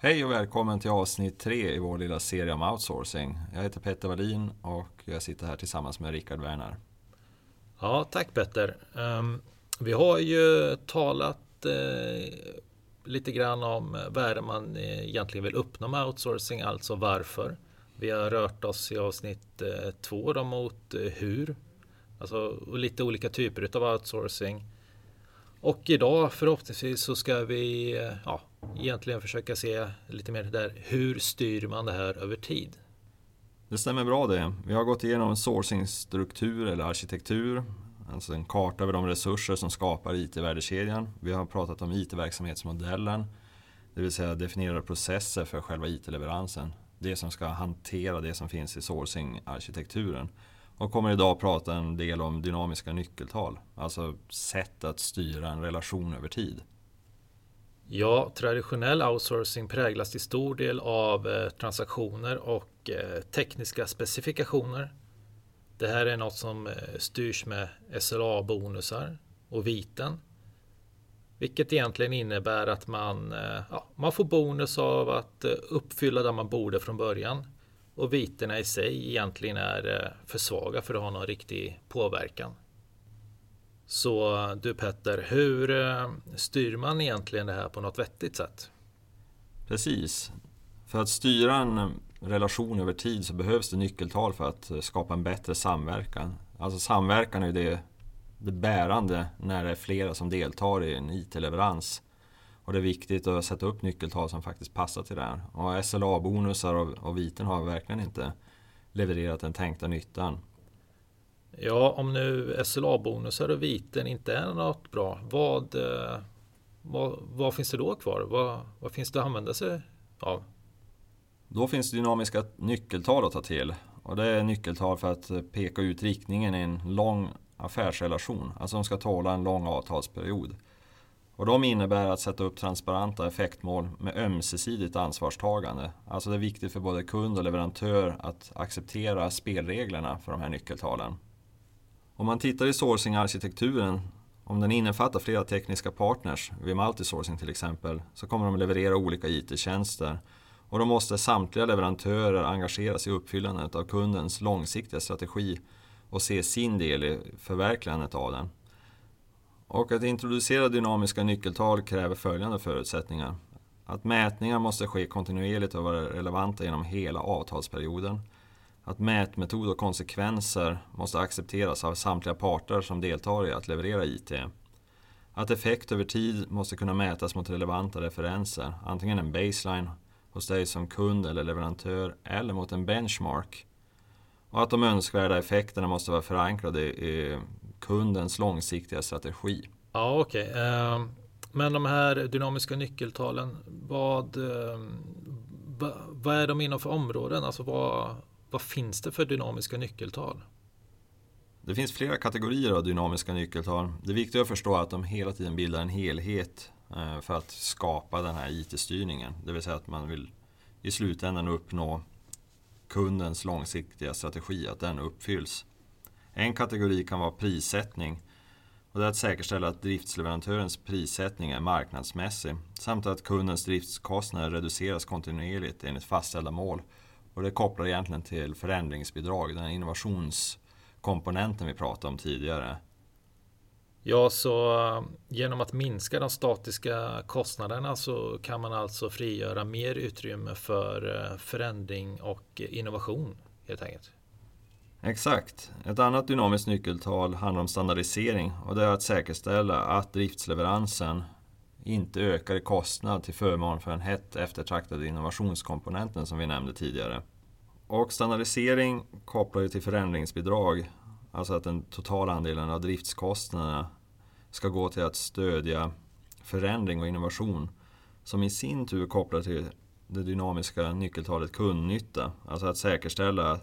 Hej och välkommen till avsnitt tre i vår lilla serie om outsourcing. Jag heter Petter Wallin och jag sitter här tillsammans med Rickard Werner. Ja, tack Petter. Ehm, vi har ju talat eh, lite grann om vad är det man eh, egentligen vill uppnå med outsourcing, alltså varför. Vi har rört oss i avsnitt eh, två då mot hur, alltså lite olika typer av outsourcing. Och idag förhoppningsvis så ska vi ja, egentligen försöka se lite mer där hur styr man det här över tid? Det stämmer bra det. Vi har gått igenom sourcingstruktur eller arkitektur, alltså en karta över de resurser som skapar IT-värdekedjan. Vi har pratat om IT-verksamhetsmodellen, det vill säga definierade processer för själva IT-leveransen. Det som ska hantera det som finns i sourcing-arkitekturen. Och kommer idag prata en del om dynamiska nyckeltal, alltså sätt att styra en relation över tid. Ja, traditionell outsourcing präglas till stor del av eh, transaktioner och eh, tekniska specifikationer. Det här är något som eh, styrs med SLA-bonusar och viten. Vilket egentligen innebär att man, eh, ja, man får bonus av att eh, uppfylla det man borde från början. Och viterna i sig egentligen är eh, för svaga för att ha någon riktig påverkan. Så du Petter, hur eh, styr man egentligen det här på något vettigt sätt? Precis. För att styra en relation över tid så behövs det nyckeltal för att eh, skapa en bättre samverkan. Alltså samverkan är det, det bärande när det är flera som deltar i en IT-leverans. Och det är viktigt att sätta upp nyckeltal som faktiskt passar till det här. Och SLA-bonusar och, och viten har verkligen inte levererat den tänkta nyttan. Ja, om nu SLA-bonusar och viten inte är något bra, vad, eh, vad, vad finns det då kvar? Vad, vad finns det att använda sig av? Då finns det dynamiska nyckeltal att ta till. Och det är nyckeltal för att eh, peka ut riktningen i en lång affärsrelation. Alltså de ska tåla en lång avtalsperiod. Och de innebär att sätta upp transparenta effektmål med ömsesidigt ansvarstagande. Alltså det är viktigt för både kund och leverantör att acceptera spelreglerna för de här nyckeltalen. Om man tittar i sourcing-arkitekturen, om den innefattar flera tekniska partners, vid multisourcing till exempel, så kommer de leverera olika IT-tjänster. Och då måste samtliga leverantörer engageras i uppfyllandet av kundens långsiktiga strategi och se sin del i förverkligandet av den. Och att introducera dynamiska nyckeltal kräver följande förutsättningar. Att mätningar måste ske kontinuerligt och vara relevanta genom hela avtalsperioden att mätmetod och konsekvenser måste accepteras av samtliga parter som deltar i att leverera IT. Att effekt över tid måste kunna mätas mot relevanta referenser, antingen en baseline hos dig som kund eller leverantör eller mot en benchmark. Och att de önskvärda effekterna måste vara förankrade i kundens långsiktiga strategi. Ja, okej. Okay. Men de här dynamiska nyckeltalen, vad, ehm, vad är de inom för områden? Alltså vad, vad finns det för dynamiska nyckeltal? Det finns flera kategorier av dynamiska nyckeltal. Det är viktigt att förstå att de hela tiden bildar en helhet eh, för att skapa den här IT-styrningen. Det vill säga att man vill i slutändan uppnå kundens långsiktiga strategi, att den uppfylls. En kategori kan vara prissättning. Och det är att säkerställa att driftsleverantörens prissättning är marknadsmässig samt att kundens driftskostnader reduceras kontinuerligt enligt fastställda mål och det kopplar egentligen till förändringsbidrag, den innovationskomponenten vi pratade om tidigare. Ja, så eh, genom att minska de statiska kostnaderna så kan man alltså frigöra mer utrymme för eh, förändring och innovation helt enkelt. Exakt. Ett annat dynamiskt nyckeltal handlar om standardisering och det är att säkerställa att driftsleveransen inte ökar i kostnad till förmån för den hett eftertraktade innovationskomponenten som vi nämnde tidigare. Och standardisering kopplar ju till förändringsbidrag, alltså att den totala andelen av driftskostnaderna ska gå till att stödja förändring och innovation som i sin tur kopplar till det dynamiska nyckeltalet kundnytta. Alltså att säkerställa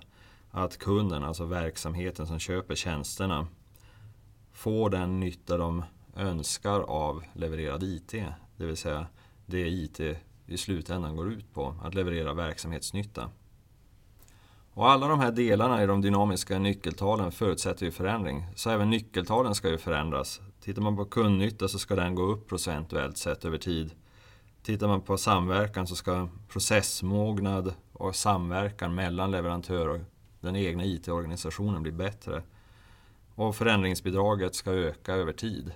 att kunden, alltså verksamheten som köper tjänsterna, får den nytta de önskar av levererad IT. Det vill säga det IT i slutändan går ut på, att leverera verksamhetsnytta. Och alla de här delarna i de dynamiska nyckeltalen förutsätter ju förändring. Så även nyckeltalen ska ju förändras. Tittar man på kundnytta så ska den gå upp procentuellt sett över tid. Tittar man på samverkan så ska processmognad och samverkan mellan leverantör och den egna IT-organisationen bli bättre. Och förändringsbidraget ska öka över tid.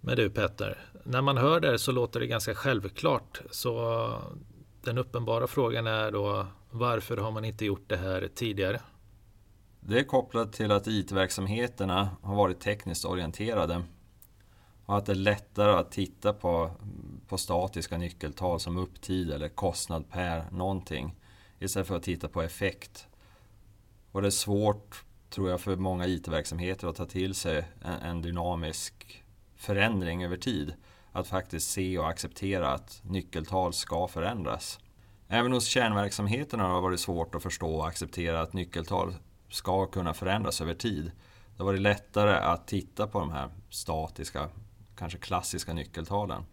Men du Petter, när man hör det så låter det ganska självklart. Så den uppenbara frågan är då varför har man inte gjort det här tidigare? Det är kopplat till att IT-verksamheterna har varit tekniskt orienterade och att det är lättare att titta på, på statiska nyckeltal som upptid eller kostnad per någonting istället för att titta på effekt. Och det är svårt, tror jag, för många IT-verksamheter att ta till sig en, en dynamisk förändring över tid. Att faktiskt se och acceptera att nyckeltal ska förändras. Även hos kärnverksamheterna har det varit svårt att förstå och acceptera att nyckeltal ska kunna förändras över tid. Det har varit lättare att titta på de här statiska, kanske klassiska nyckeltalen.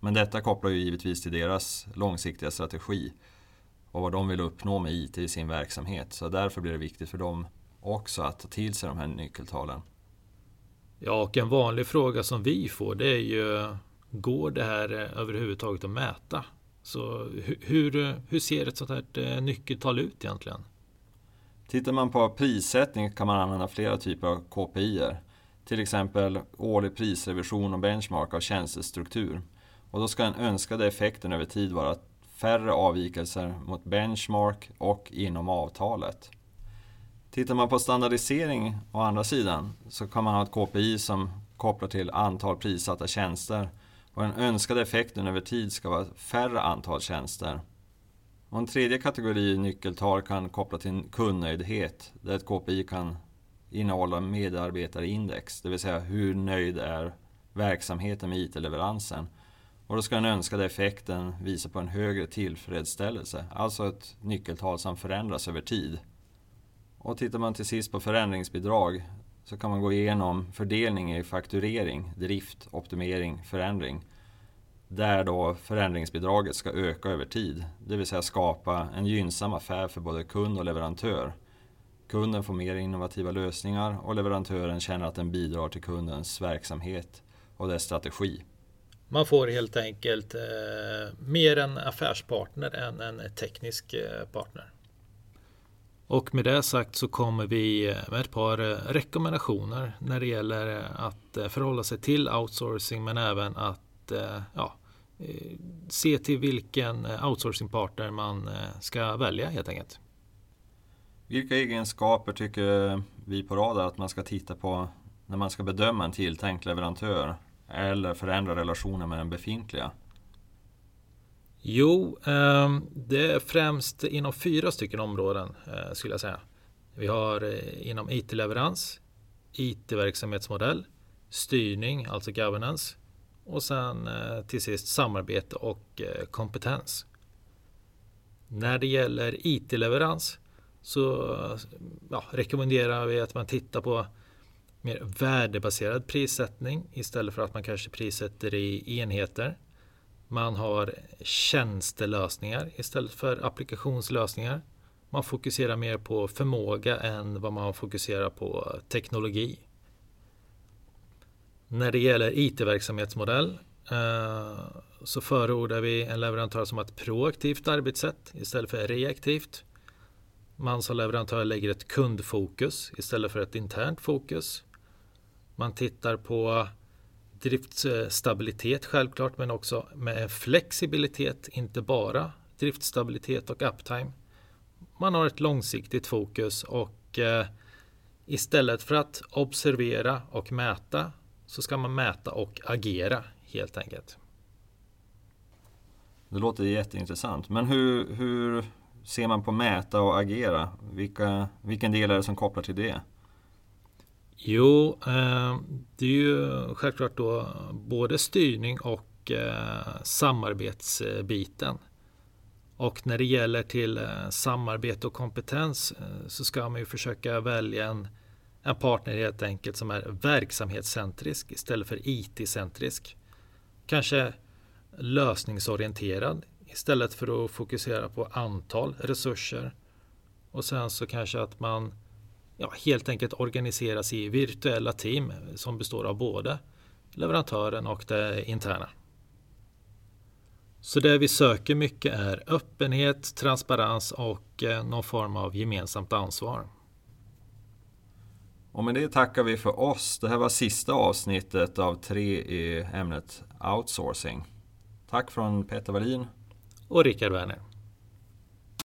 Men detta kopplar ju givetvis till deras långsiktiga strategi och vad de vill uppnå med IT i sin verksamhet. Så därför blir det viktigt för dem också att ta till sig de här nyckeltalen. Ja, och en vanlig fråga som vi får det är ju Går det här eh, överhuvudtaget att mäta? Så hur, hur ser ett sånt här eh, nyckeltal ut egentligen? Tittar man på prissättning kan man använda flera typer av KPI. -er. Till exempel årlig prisrevision och benchmark av tjänstestruktur. Och då ska den önskade effekten över tid vara färre avvikelser mot benchmark och inom avtalet. Tittar man på standardisering å andra sidan så kan man ha ett KPI som kopplar till antal prissatta tjänster och den önskade effekten över tid ska vara färre antal tjänster. Och en tredje kategori nyckeltal kan koppla till kundnöjdhet där ett KPI kan innehålla medarbetarindex, det vill säga hur nöjd är verksamheten med IT-leveransen. Och då ska den önskade effekten visa på en högre tillfredsställelse, alltså ett nyckeltal som förändras över tid. Och tittar man till sist på förändringsbidrag så kan man gå igenom fördelning i fakturering, drift, optimering, förändring. Där då förändringsbidraget ska öka över tid, det vill säga skapa en gynnsam affär för både kund och leverantör. Kunden får mer innovativa lösningar och leverantören känner att den bidrar till kundens verksamhet och dess strategi. Man får helt enkelt eh, mer en affärspartner än en teknisk eh, partner. Och med det sagt så kommer vi med ett par eh, rekommendationer när det gäller eh, att förhålla sig till outsourcing men även att ja, se till vilken outsourcingpartner man ska välja helt enkelt. Vilka egenskaper tycker vi på Radar att man ska titta på när man ska bedöma en tilltänkt leverantör eller förändra relationen med den befintliga? Jo, ehm, det är främst inom fyra stycken områden eh, skulle jag säga. Vi har eh, inom IT-leverans, IT-verksamhetsmodell, styrning, alltså governance och sen eh, till sist samarbete och kompetens. När det gäller IT-leverans så ja, rekommenderar vi att man tittar på mer värdebaserad prissättning istället för att man kanske prissätter i enheter. Man har tjänstelösningar istället för applikationslösningar. Man fokuserar mer på förmåga än vad man fokuserar på teknologi. När det gäller IT-verksamhetsmodell eh, så förordar vi en leverantör som har ett proaktivt arbetssätt istället för reaktivt. Man som leverantör lägger ett kundfokus istället för ett internt fokus. Man tittar på driftstabilitet självklart men också med flexibilitet, inte bara driftstabilitet och uptime. Man har ett långsiktigt fokus och eh, istället för att observera och mäta så ska man mäta och agera helt enkelt. Det låter jätteintressant. Men hur, hur ser man på mäta och agera? Vilka, vilken del är det som kopplar till det? Jo, eh, det är ju självklart då både styrning och eh, samarbetsbiten. Och när det gäller till eh, samarbete och kompetens så ska man ju försöka välja en, en partner helt enkelt som är verksamhetscentrisk istället för IT-centrisk. Kanske lösningsorienterad istället för att fokusera på antal resurser. Och sen så kanske att man ja, helt enkelt organiseras i virtuella team som består av både leverantören och det interna. Så det vi söker mycket är öppenhet, transparens och eh, någon form av gemensamt ansvar. Och med det tackar vi för oss. Det här var sista avsnittet av tre i ämnet outsourcing. Tack från Peter Wallin och Rickard Werner.